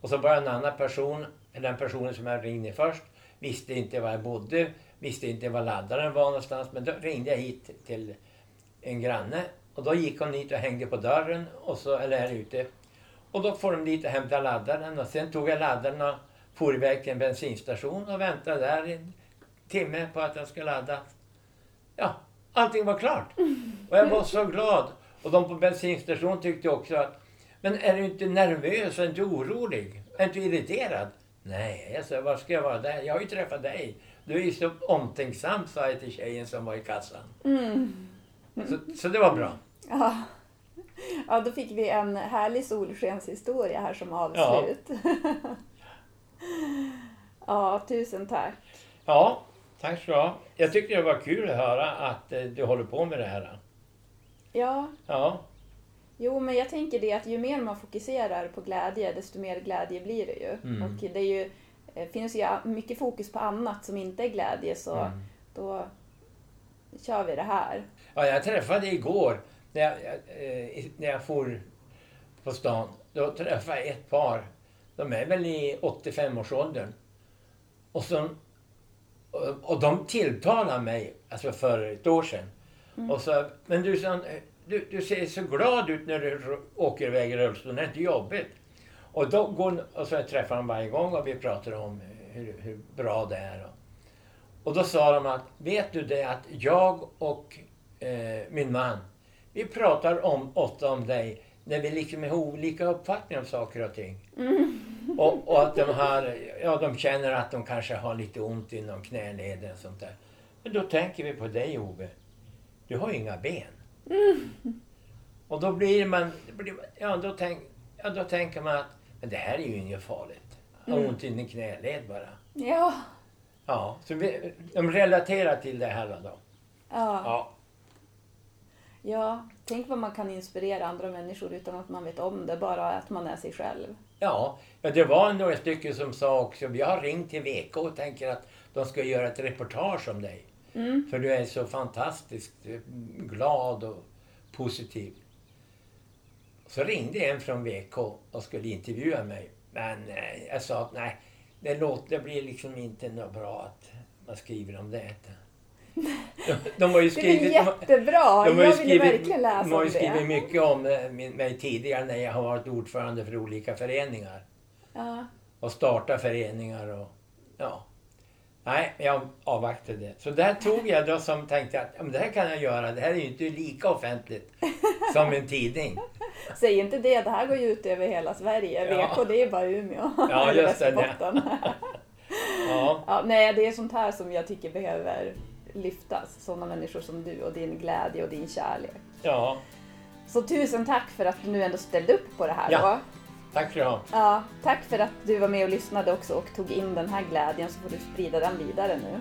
Och så bara en annan person, eller den personen som jag ringde först, visste inte var jag bodde, visste inte var laddaren var någonstans. Men då ringde jag hit till en granne och då gick hon hit och hängde på dörren, och så, eller här ute. Och då får de dit och hämta laddaren och sen tog jag laddaren och for iväg till en bensinstation och väntade där en timme på att den skulle laddas. Ja, allting var klart. Och jag var så glad. Och de på bensinstationen tyckte också att Men är du inte nervös? Är du inte orolig? Är du inte irriterad? Nej, jag sa, var ska jag vara där? Jag har ju träffat dig. Du är ju så omtänksam, sa jag till tjejen som var i kassan. Mm. Så, så det var bra. Ja. ja, då fick vi en härlig solskenshistoria här som avslut. Ja, tusen tack. Ja, tack så du ha. Jag tyckte det var kul att höra att eh, du håller på med det här. Ja, Ja, Jo, men jag tänker det att ju mer man fokuserar på glädje, desto mer glädje blir det ju. Mm. Och det är ju, eh, finns ju mycket fokus på annat som inte är glädje, så Mm. då kör vi det här. Ja, jag träffade igår, när jag, eh, när jag for på stan, då träffade jag ett par. De är väl i 85-årsåldern. Och, så, och, och de tilltalade mig, alltså för ett år sedan. Och så, men du, sa, du, du ser så glad ut när du åker iväg i rullstolen, det är inte jobbigt. Och, då går, och så träffar dem varje gång och vi pratar om hur, hur bra det är. Och, och då sa de att, vet du det att jag och eh, min man, vi pratar om, ofta om dig när vi liksom har olika uppfattningar om saker och ting. Och, och att de, har, ja, de känner att de kanske har lite ont inom knäleden och sånt där. Men då tänker vi på dig Ove. Du har ju inga ben. Och då blir man, blir, ja, då tänk, ja då tänker man att men det här är ju inget farligt. Jag har ont i din knäled bara. Ja. Ja, så vi, de relaterar till det här då. Ja. Ja. ja, tänk vad man kan inspirera andra människor utan att man vet om det, bara att man är sig själv. Ja, ja, det var några stycken som sa också, vi har ringt till VK och tänker att de ska göra ett reportage om dig. För du är så fantastiskt eh, glad och positiv. Så ringde en från VK och skulle intervjua mig. Men eh, jag sa att nej, det, låter, det blir liksom inte något bra att man skriver om det. De, de har ju Det är skrivit... jättebra! De har ju jag skrivit, verkligen läsa de har ju skrivit det. mycket om eh, mig tidigare när jag har varit ordförande för olika föreningar. Ja. Och startat föreningar och ja. Nej, jag avvaktade. Så där tog jag då som tänkte att ja, men det här kan jag göra. Det här är ju inte lika offentligt som en tidning. Säg inte det, det här går ju ut över hela Sverige. Ja. VK det är bara Umeå. Ja, just det. Västerbotten. Ja, Ja, nej, det är sånt här som jag tycker behöver lyftas. Sådana människor som du och din glädje och din kärlek. ja. Så tusen tack för att du nu ändå ställde upp på det här Ja. då. Tack för det. Ja, tack för att du var med och lyssnade också och tog in den här glädjen så får du sprida den vidare nu.